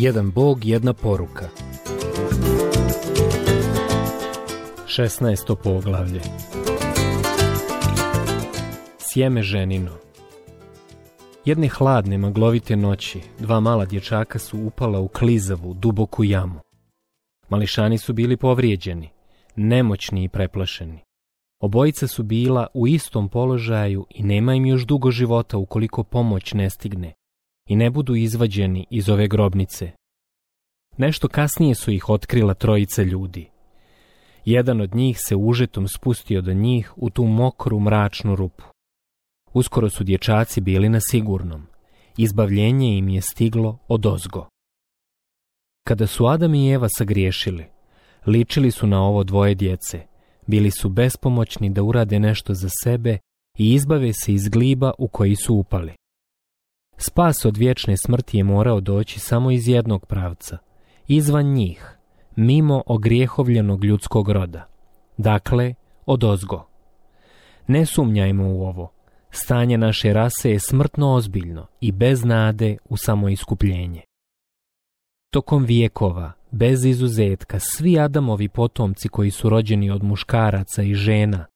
Jedan Bog, jedna poruka. 16. poglavlje Sjeme ženino Jedne hladne, maglovite noći, dva mala dječaka su upala u klizavu, duboku jamu. Mališani su bili povrijeđeni, nemoćni i preplašeni. Obojica su bila u istom položaju i nema im još dugo života ukoliko pomoć ne stigne i ne budu izvađeni iz ove grobnice. Nešto kasnije su ih otkrila trojica ljudi. Jedan od njih se užetom spustio do njih u tu mokru mračnu rupu. Uskoro su dječaci bili na sigurnom. Izbavljenje im je stiglo od ozgo. Kada su Adam i Eva sagriješili, ličili su na ovo dvoje djece. Bili su bespomoćni da urade nešto za sebe i izbave se iz gliba u koji su upali. Spas od vječne smrti je morao doći samo iz jednog pravca, izvan njih, mimo ogrijehovljenog ljudskog roda, dakle od ozgo. Ne sumnjajmo u ovo, stanje naše rase je smrtno ozbiljno i bez nade u samoiskupljenje. Tokom vijekova, bez izuzetka, svi Adamovi potomci koji su rođeni od muškaraca i žena,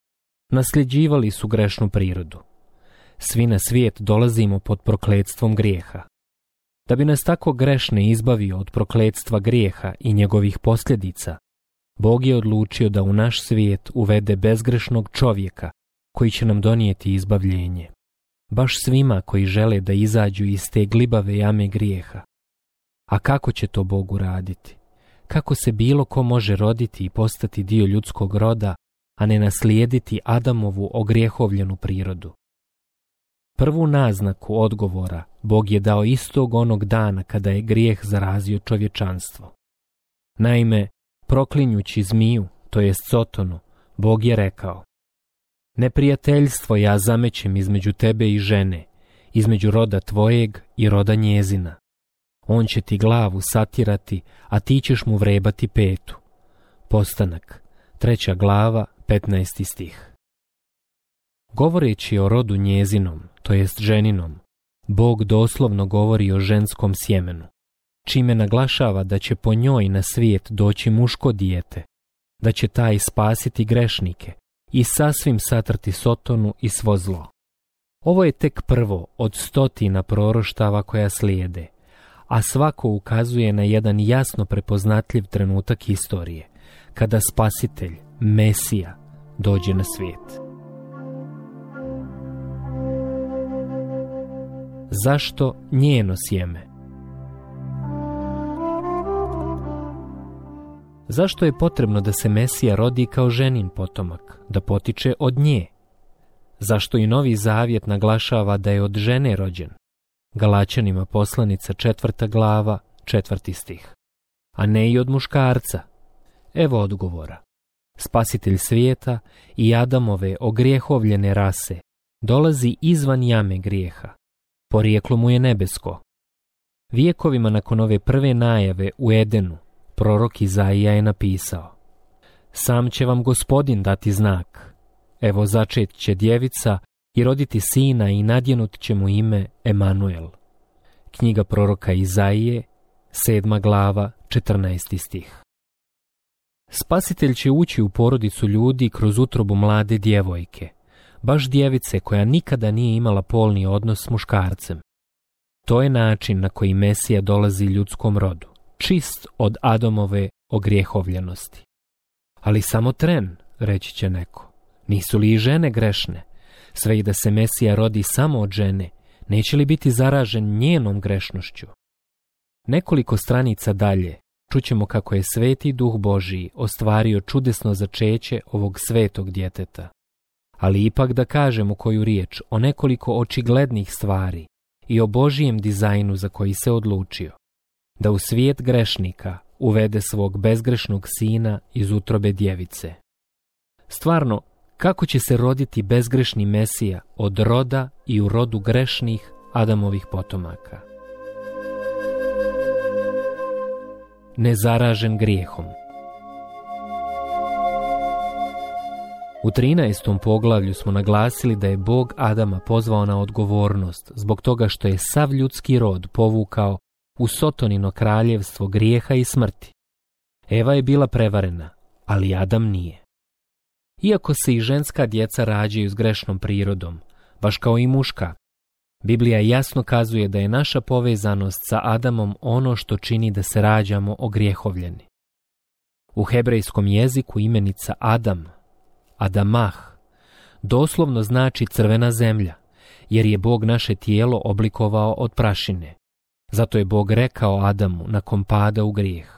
nasljeđivali su grešnu prirodu. Svi na svijet dolazimo pod prokledstvom grijeha. Da bi nas tako grešne izbavio od prokledstva grijeha i njegovih posljedica, Bog je odlučio da u naš svijet uvede bezgrešnog čovjeka koji će nam donijeti izbavljenje. Baš svima koji žele da izađu iz te glibave jame grijeha. A kako će to Bog uraditi? Kako se bilo ko može roditi i postati dio ljudskog roda, a ne naslijediti Adamovu ogrijehovljenu prirodu? Prvu naznaku odgovora Bog je dao istog onog dana kada je grijeh zarazio čovječanstvo. Naime, proklinjući zmiju, to jest Sotonu, Bog je rekao Neprijateljstvo ja zamećem između tebe i žene, između roda tvojeg i roda njezina. On će ti glavu satirati, a ti ćeš mu vrebati petu. Postanak, treća glava, 15. stih. Govoreći o rodu njezinom, to jest ženinom, Bog doslovno govori o ženskom sjemenu, čime naglašava da će po njoj na svijet doći muško dijete, da će taj spasiti grešnike i sasvim satrti Sotonu i svo zlo. Ovo je tek prvo od stotina proroštava koja slijede, a svako ukazuje na jedan jasno prepoznatljiv trenutak historije, kada spasitelj, Mesija, dođe na svijet. zašto njeno sjeme? Zašto je potrebno da se Mesija rodi kao ženin potomak, da potiče od nje? Zašto i Novi Zavjet naglašava da je od žene rođen? Galaćanima poslanica četvrta glava, četvrti stih. A ne i od muškarca. Evo odgovora. Spasitelj svijeta i Adamove ogrijehovljene rase dolazi izvan jame grijeha, Porijeklo mu je nebesko. Vijekovima nakon ove prve najave u Edenu, prorok Izaija je napisao Sam će vam gospodin dati znak. Evo začet će djevica i roditi sina i nadjenut će mu ime Emanuel. Knjiga proroka Izaije, sedma glava, 14. stih. Spasitelj će ući u porodicu ljudi kroz utrobu mlade djevojke – baš djevice koja nikada nije imala polni odnos s muškarcem. To je način na koji Mesija dolazi ljudskom rodu, čist od Adamove ogrijehovljenosti. Ali samo tren, reći će neko. Nisu li i žene grešne? Sve i da se Mesija rodi samo od žene, neće li biti zaražen njenom grešnošću? Nekoliko stranica dalje čućemo kako je sveti duh Božiji ostvario čudesno začeće ovog svetog djeteta ali ipak da kažemo koju riječ o nekoliko očiglednih stvari i o Božijem dizajnu za koji se odlučio. Da u svijet grešnika uvede svog bezgrešnog sina iz utrobe djevice. Stvarno, kako će se roditi bezgrešni mesija od roda i u rodu grešnih Adamovih potomaka? Nezaražen grijehom U 13. poglavlju smo naglasili da je Bog Adama pozvao na odgovornost zbog toga što je sav ljudski rod povukao u Sotonino kraljevstvo grijeha i smrti. Eva je bila prevarena, ali Adam nije. Iako se i ženska djeca rađaju s grešnom prirodom, baš kao i muška, Biblija jasno kazuje da je naša povezanost sa Adamom ono što čini da se rađamo ogrijehovljeni. U hebrejskom jeziku imenica Adam Adamah, doslovno znači crvena zemlja, jer je Bog naše tijelo oblikovao od prašine. Zato je Bog rekao Adamu nakon pada u grijeh.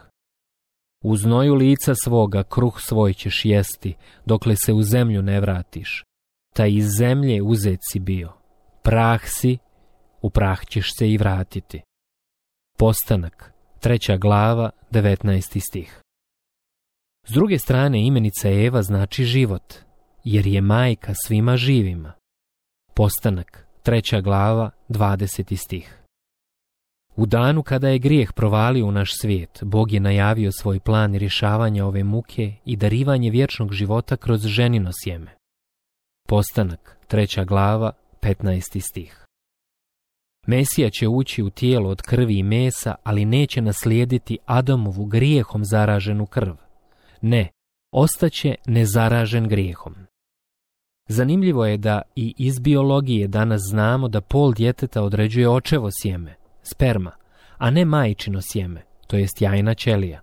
U znoju lica svoga kruh svoj ćeš jesti, dokle se u zemlju ne vratiš. Ta iz zemlje uzet si bio. Prah si, u prah ćeš se i vratiti. Postanak, treća glava, 19. stih. S druge strane imenica Eva znači život, jer je majka svima živima. Postanak, treća glava, 20. stih. U danu kada je grijeh provalio u naš svijet, Bog je najavio svoj plan rješavanja ove muke i darivanje vječnog života kroz ženino sjeme. Postanak, treća glava, 15. stih. Mesija će ući u tijelo od krvi i mesa, ali neće naslijediti Adamovu grijehom zaraženu krv. Ne, ostaće nezaražen grijehom. Zanimljivo je da i iz biologije danas znamo da pol djeteta određuje očevo sjeme, sperma, a ne majčino sjeme, to jest jajna ćelija.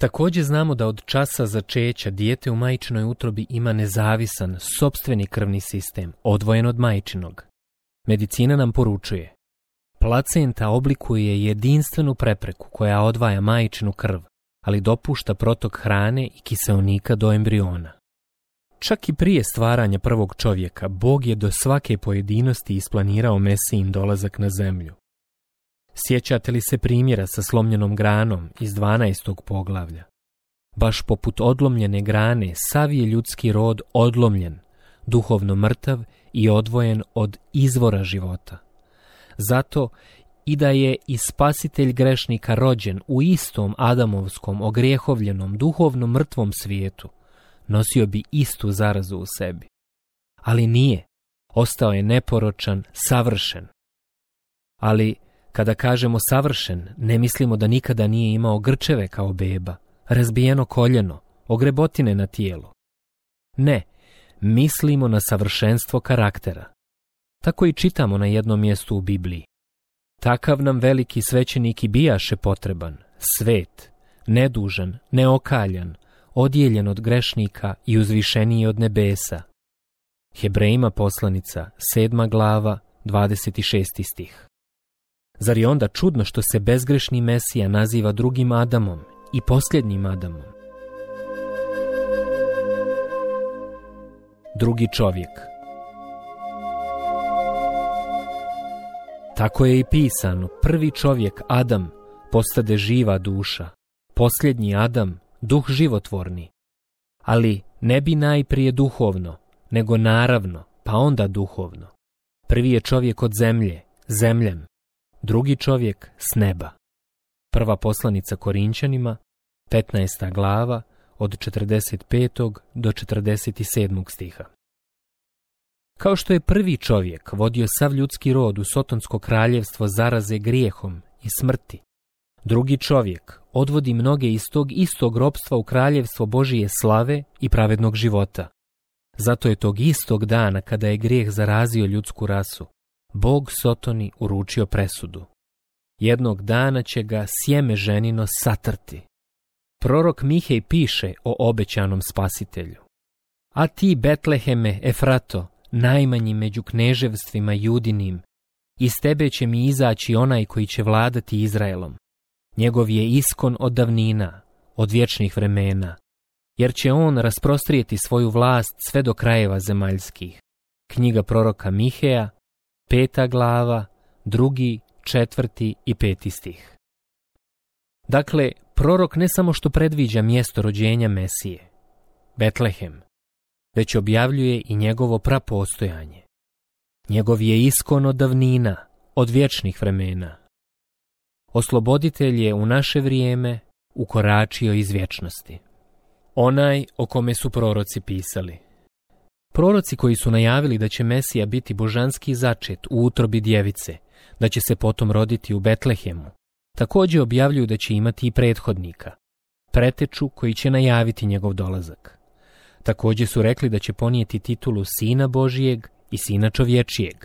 Također znamo da od časa začeća dijete u majčinoj utrobi ima nezavisan, sobstveni krvni sistem, odvojen od majčinog. Medicina nam poručuje. Placenta oblikuje jedinstvenu prepreku koja odvaja majčinu krv, ali dopušta protok hrane i kiseonika do embriona. Čak i prije stvaranja prvog čovjeka, Bog je do svake pojedinosti isplanirao Mesijin dolazak na zemlju. Sjećate li se primjera sa slomljenom granom iz 12. poglavlja? Baš poput odlomljene grane, sav je ljudski rod odlomljen, duhovno mrtav i odvojen od izvora života. Zato i da je i spasitelj grešnika rođen u istom adamovskom ogrijehovljenom duhovno mrtvom svijetu, nosio bi istu zarazu u sebi. Ali nije, ostao je neporočan, savršen. Ali kada kažemo savršen, ne mislimo da nikada nije imao grčeve kao beba, razbijeno koljeno, ogrebotine na tijelu. Ne, mislimo na savršenstvo karaktera. Tako i čitamo na jednom mjestu u Bibliji. Takav nam veliki svećenik i bijaše potreban, svet, nedužan, neokaljan, odjeljen od grešnika i uzvišeniji od nebesa. Hebrejima poslanica, sedma glava, 26. stih. Zar je onda čudno što se bezgrešni Mesija naziva drugim Adamom i posljednjim Adamom? Drugi čovjek – Tako je i pisano, prvi čovjek Adam postade živa duša, posljednji Adam duh životvorni. Ali ne bi najprije duhovno, nego naravno, pa onda duhovno. Prvi je čovjek od zemlje, zemljem, drugi čovjek s neba. Prva poslanica Korinčanima, 15. glava, od 45. do 47. stiha. Kao što je prvi čovjek vodio sav ljudski rod u Sotonsko kraljevstvo zaraze grijehom i smrti, drugi čovjek odvodi mnoge iz tog istog robstva u kraljevstvo Božije slave i pravednog života. Zato je tog istog dana kada je grijeh zarazio ljudsku rasu, Bog Sotoni uručio presudu. Jednog dana će ga sjeme ženino satrti. Prorok Mihej piše o obećanom spasitelju. A ti, Betleheme, Efrato, najmanji među kneževstvima judinim, iz tebe će mi izaći onaj koji će vladati Izraelom. Njegov je iskon od davnina, od vječnih vremena, jer će on rasprostrijeti svoju vlast sve do krajeva zemaljskih. Knjiga proroka Miheja, peta glava, drugi, četvrti i peti stih. Dakle, prorok ne samo što predviđa mjesto rođenja Mesije, Betlehem, već objavljuje i njegovo prapostojanje. Njegov je iskon od davnina, od vječnih vremena. Osloboditelj je u naše vrijeme ukoračio iz vječnosti. Onaj o kome su proroci pisali. Proroci koji su najavili da će Mesija biti božanski začet u utrobi djevice, da će se potom roditi u Betlehemu, također objavljuju da će imati i prethodnika, preteču koji će najaviti njegov dolazak. Također su rekli da će ponijeti titulu Sina Božijeg i Sina Čovječijeg.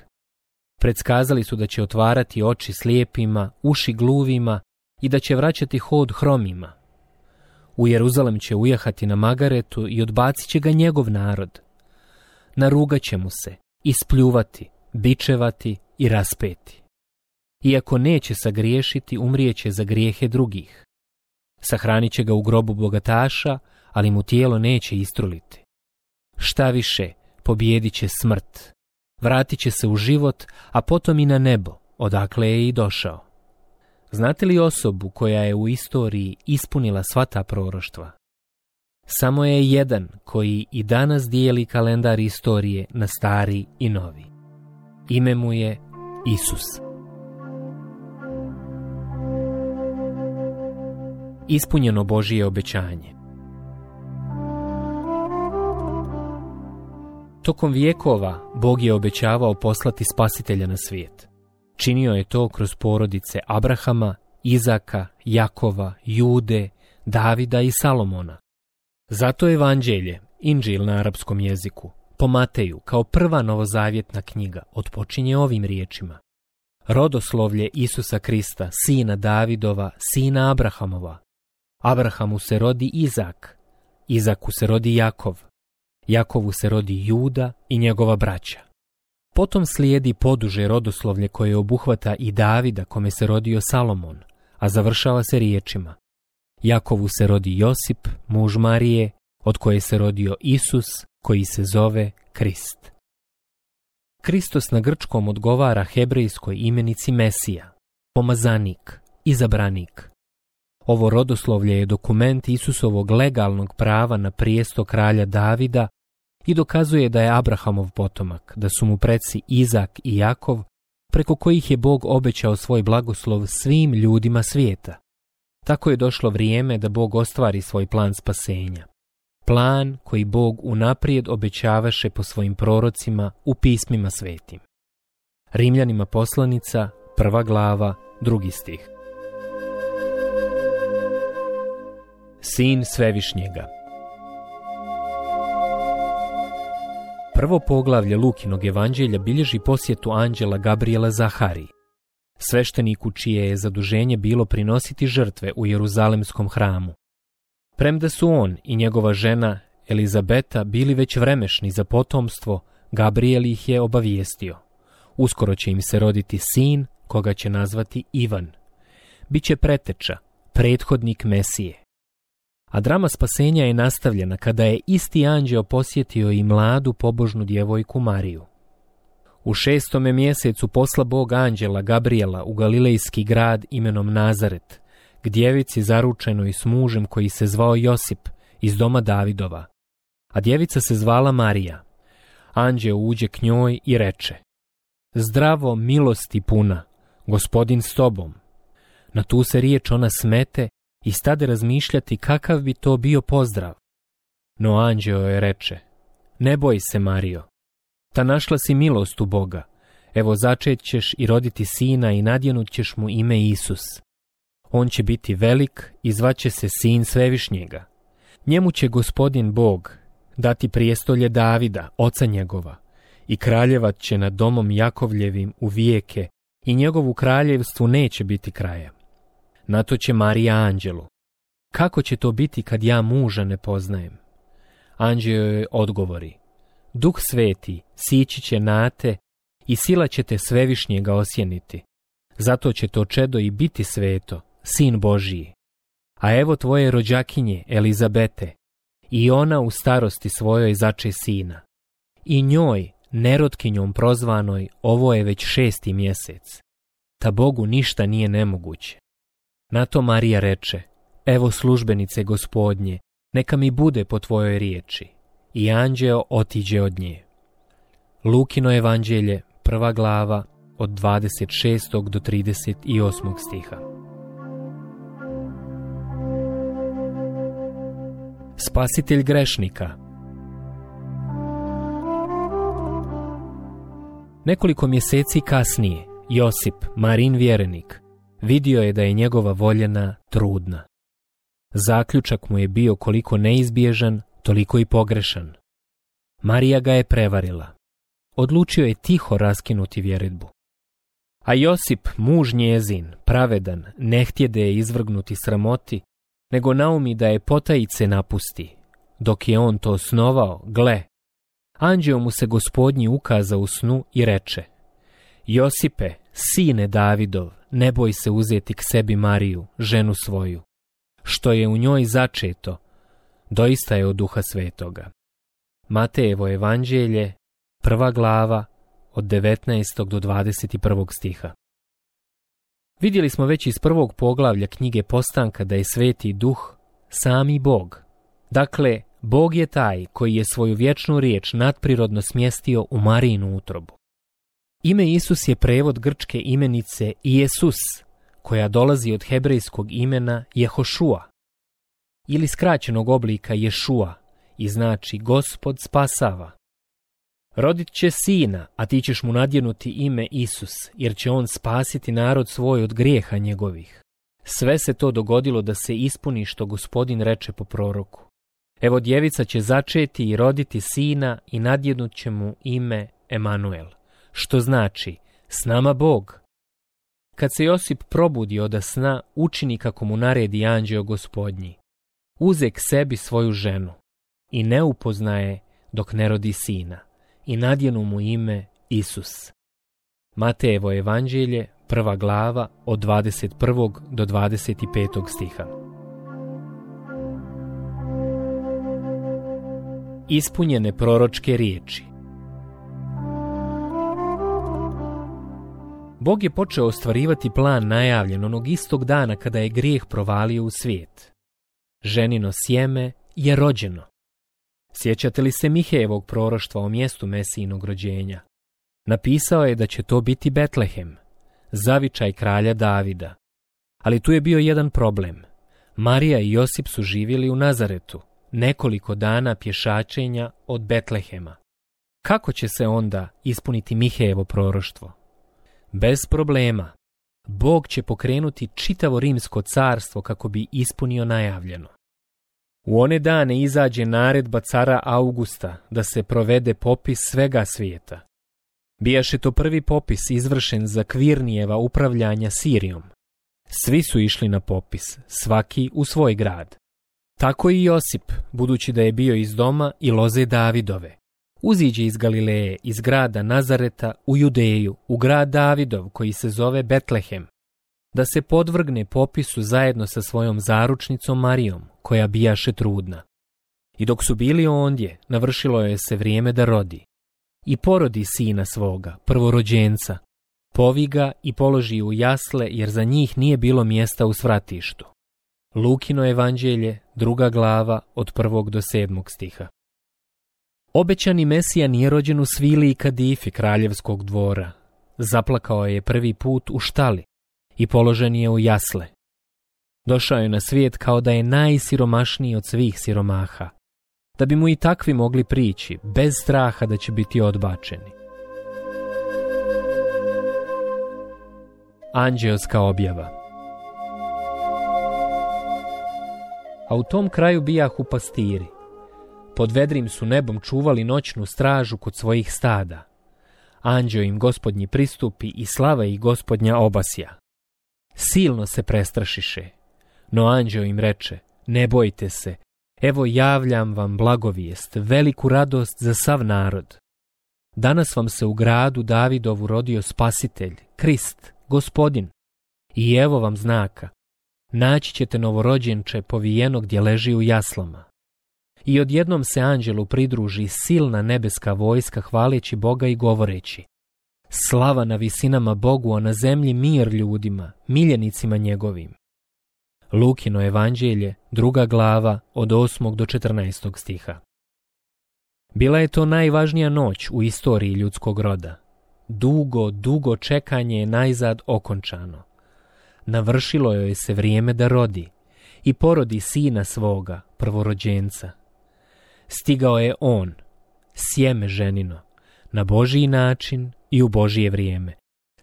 Predskazali su da će otvarati oči slijepima, uši gluvima i da će vraćati hod hromima. U Jeruzalem će ujahati na Magaretu i odbacit će ga njegov narod. Narugat će mu se, ispljuvati, bičevati i raspeti. Iako neće sagriješiti, umrijeće za grijehe drugih. Sahranit će ga u grobu bogataša, ali mu tijelo neće istruliti. Šta više, pobijedit će smrt, vratit će se u život, a potom i na nebo, odakle je i došao. Znate li osobu koja je u istoriji ispunila sva ta proroštva? Samo je jedan koji i danas dijeli kalendar istorije na stari i novi. Ime mu je Isus. Ispunjeno Božije obećanje Tokom vijekova Bog je obećavao poslati spasitelja na svijet. Činio je to kroz porodice Abrahama, Izaka, Jakova, Jude, Davida i Salomona. Zato je evanđelje, inđil na arapskom jeziku, po Mateju kao prva novozavjetna knjiga otpočinje ovim riječima. Rodoslovlje Isusa Krista, sina Davidova, sina Abrahamova. Abrahamu se rodi Izak, Izaku se rodi Jakov, Jakovu se rodi Juda i njegova braća. Potom slijedi poduže rodoslovlje koje obuhvata i Davida kome se rodio Salomon, a završava se riječima. Jakovu se rodi Josip, muž Marije, od koje se rodio Isus, koji se zove Krist. Kristos na grčkom odgovara hebrejskoj imenici Mesija, pomazanik, izabranik. Ovo rodoslovlje je dokument Isusovog legalnog prava na prijesto kralja Davida i dokazuje da je Abrahamov potomak, da su mu preci Izak i Jakov, preko kojih je Bog obećao svoj blagoslov svim ljudima svijeta. Tako je došlo vrijeme da Bog ostvari svoj plan spasenja. Plan koji Bog unaprijed obećavaše po svojim prorocima u pismima svetim. Rimljanima poslanica, prva glava, drugi stih. Sin Svevišnjega Prvo poglavlje Lukinog evanđelja bilježi posjetu anđela Gabriela Zahari, svešteniku čije je zaduženje bilo prinositi žrtve u Jeruzalemskom hramu. Premda su on i njegova žena Elizabeta bili već vremešni za potomstvo, Gabriel ih je obavijestio. Uskoro će im se roditi sin, koga će nazvati Ivan. Biće preteča, prethodnik Mesije. A drama spasenja je nastavljena kada je isti anđeo posjetio i mladu pobožnu djevojku Mariju. U šestome mjesecu posla bog anđela Gabriela u galilejski grad imenom Nazaret, k djevici zaručenoj s mužem koji se zvao Josip iz doma Davidova, a djevica se zvala Marija. Anđeo uđe k njoj i reče, Zdravo milosti puna, gospodin s tobom. Na tu se riječ ona smete i stade razmišljati kakav bi to bio pozdrav. No anđeo je reče, ne boj se Mario, ta našla si milost u Boga, evo začet ćeš i roditi sina i nadjenut ćeš mu ime Isus. On će biti velik i zvaće se sin svevišnjega. Njemu će gospodin Bog dati prijestolje Davida, oca njegova, i kraljevat će nad domom Jakovljevim u vijeke i njegovu kraljevstvu neće biti kraja. Na to će Marija Anđelu. Kako će to biti kad ja muža ne poznajem? Anđeo je odgovori. Duh sveti sići će nate i sila će te svevišnjega osjeniti. Zato će to čedo i biti sveto, sin Božiji. A evo tvoje rođakinje, Elizabete, i ona u starosti svojoj zače sina. I njoj, nerotkinjom prozvanoj, ovo je već šesti mjesec. Ta Bogu ništa nije nemoguće. Na to Marija reče, evo službenice gospodnje, neka mi bude po tvojoj riječi. I anđeo otiđe od nje. Lukino evanđelje, prva glava, od 26. do 38. stiha. Spasitelj grešnika Nekoliko mjeseci kasnije, Josip, Marin vjerenik, vidio je da je njegova voljena trudna. Zaključak mu je bio koliko neizbježan, toliko i pogrešan. Marija ga je prevarila. Odlučio je tiho raskinuti vjeredbu. A Josip, muž njezin, pravedan, ne htjede je izvrgnuti sramoti, nego naumi da je potajice napusti. Dok je on to osnovao, gle, anđeo mu se gospodnji ukaza u snu i reče Josipe, sine Davidov, ne boj se uzeti k sebi Mariju, ženu svoju. Što je u njoj začeto, doista je od duha svetoga. Matejevo evanđelje, prva glava, od 19. do 21. stiha. Vidjeli smo već iz prvog poglavlja knjige Postanka da je sveti duh sami Bog. Dakle, Bog je taj koji je svoju vječnu riječ nadprirodno smjestio u Marijinu utrobu. Ime Isus je prevod grčke imenice Iesus, koja dolazi od hebrejskog imena Jehošua, ili skraćenog oblika Ješua, i znači gospod spasava. Rodit će sina, a ti ćeš mu nadjenuti ime Isus, jer će on spasiti narod svoj od grijeha njegovih. Sve se to dogodilo da se ispuni što gospodin reče po proroku. Evo djevica će začeti i roditi sina i nadjednut će mu ime Emanuel što znači s nama Bog. Kad se Josip probudi oda sna, učini kako mu naredi anđeo gospodnji. Uze sebi svoju ženu i ne upoznaje dok ne rodi sina i nadjenu mu ime Isus. Matejevo evanđelje, prva glava od 21. do 25. stiha. Ispunjene proročke riječi Bog je počeo ostvarivati plan najavljen onog istog dana kada je grijeh provalio u svijet. Ženino sjeme je rođeno. Sjećate li se Mihejevog proroštva o mjestu Mesijinog rođenja? Napisao je da će to biti Betlehem, zavičaj kralja Davida. Ali tu je bio jedan problem. Marija i Josip su živjeli u Nazaretu, nekoliko dana pješačenja od Betlehema. Kako će se onda ispuniti Mihejevo proroštvo? Bez problema. Bog će pokrenuti čitavo rimsko carstvo kako bi ispunio najavljeno. U one dane izađe naredba cara Augusta da se provede popis svega svijeta. Bijaše to prvi popis izvršen za Kvirnijeva upravljanja Sirijom. Svi su išli na popis, svaki u svoj grad. Tako i Josip, budući da je bio iz doma i loze Davidove. Uziđe iz Galileje, iz grada Nazareta u Judeju, u grad Davidov koji se zove Betlehem, da se podvrgne popisu zajedno sa svojom zaručnicom Marijom, koja bijaše trudna. I dok su bili ondje, navršilo je se vrijeme da rodi. I porodi sina svoga, prvorođenca, poviga i položi u jasle, jer za njih nije bilo mjesta u svratištu. Lukino evanđelje, druga glava, od prvog do sedmog stiha. Obećani Mesija nije rođen u svili i kadifi kraljevskog dvora. Zaplakao je prvi put u štali i položen je u jasle. Došao je na svijet kao da je najsiromašniji od svih siromaha, da bi mu i takvi mogli prići, bez straha da će biti odbačeni. Anđeoska objava A u tom kraju bijahu pastiri, pod vedrim su nebom čuvali noćnu stražu kod svojih stada. Anđeo im gospodnji pristupi i slava i gospodnja obasja. Silno se prestrašiše, no anđeo im reče, ne bojte se, evo javljam vam blagovijest, veliku radost za sav narod. Danas vam se u gradu Davidovu rodio spasitelj, Krist, gospodin. I evo vam znaka, naći ćete novorođenče povijenog gdje leži u jaslama i odjednom se anđelu pridruži silna nebeska vojska hvaleći Boga i govoreći Slava na visinama Bogu, a na zemlji mir ljudima, miljenicima njegovim. Lukino evanđelje, druga glava, od 8. do 14. stiha. Bila je to najvažnija noć u istoriji ljudskog roda. Dugo, dugo čekanje je najzad okončano. Navršilo joj se vrijeme da rodi i porodi sina svoga, prvorođenca, stigao je on, sjeme ženino, na Božiji način i u Božije vrijeme.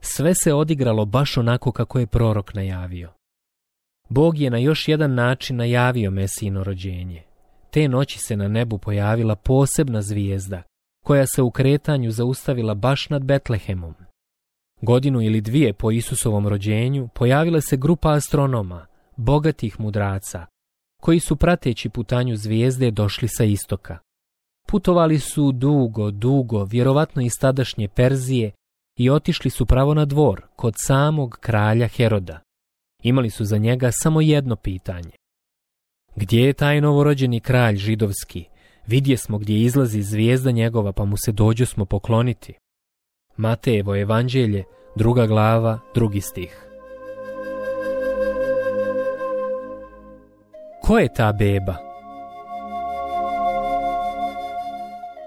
Sve se odigralo baš onako kako je prorok najavio. Bog je na još jedan način najavio Mesijino rođenje. Te noći se na nebu pojavila posebna zvijezda, koja se u kretanju zaustavila baš nad Betlehemom. Godinu ili dvije po Isusovom rođenju pojavila se grupa astronoma, bogatih mudraca, koji su prateći putanju zvijezde došli sa istoka. Putovali su dugo, dugo, vjerovatno iz tadašnje Perzije, i otišli su pravo na dvor, kod samog kralja Heroda. Imali su za njega samo jedno pitanje. Gdje je taj novorođeni kralj židovski? Vidje smo gdje izlazi zvijezda njegova, pa mu se dođu smo pokloniti. Matejevo evanđelje, druga glava, drugi stih. Ko je ta beba?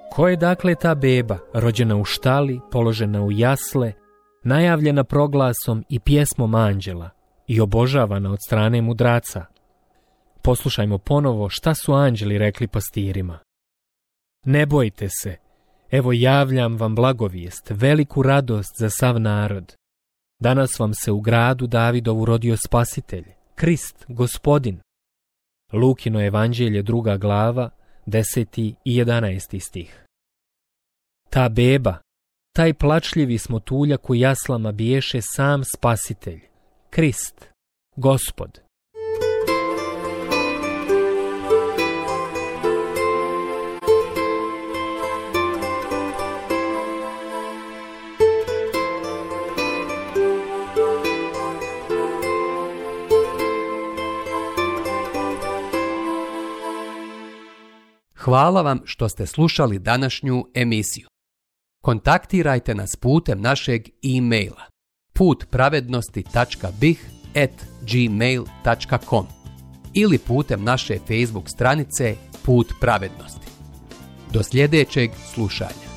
Ko je dakle ta beba, rođena u štali, položena u jasle, najavljena proglasom i pjesmom anđela i obožavana od strane mudraca? Poslušajmo ponovo šta su anđeli rekli pastirima. Ne bojte se, evo javljam vam blagovijest, veliku radost za sav narod. Danas vam se u gradu Davidovu rodio spasitelj, Krist, gospodin. Lukino evanđelje druga glava, deseti i 11. stih. Ta beba, taj plačljivi smotuljak u jaslama biješe sam spasitelj, Krist, gospod, Hvala vam što ste slušali današnju emisiju. Kontaktirajte nas putem našeg e-maila putpravednosti.bih at gmail.com ili putem naše Facebook stranice Put pravednosti. Do sljedećeg slušanja.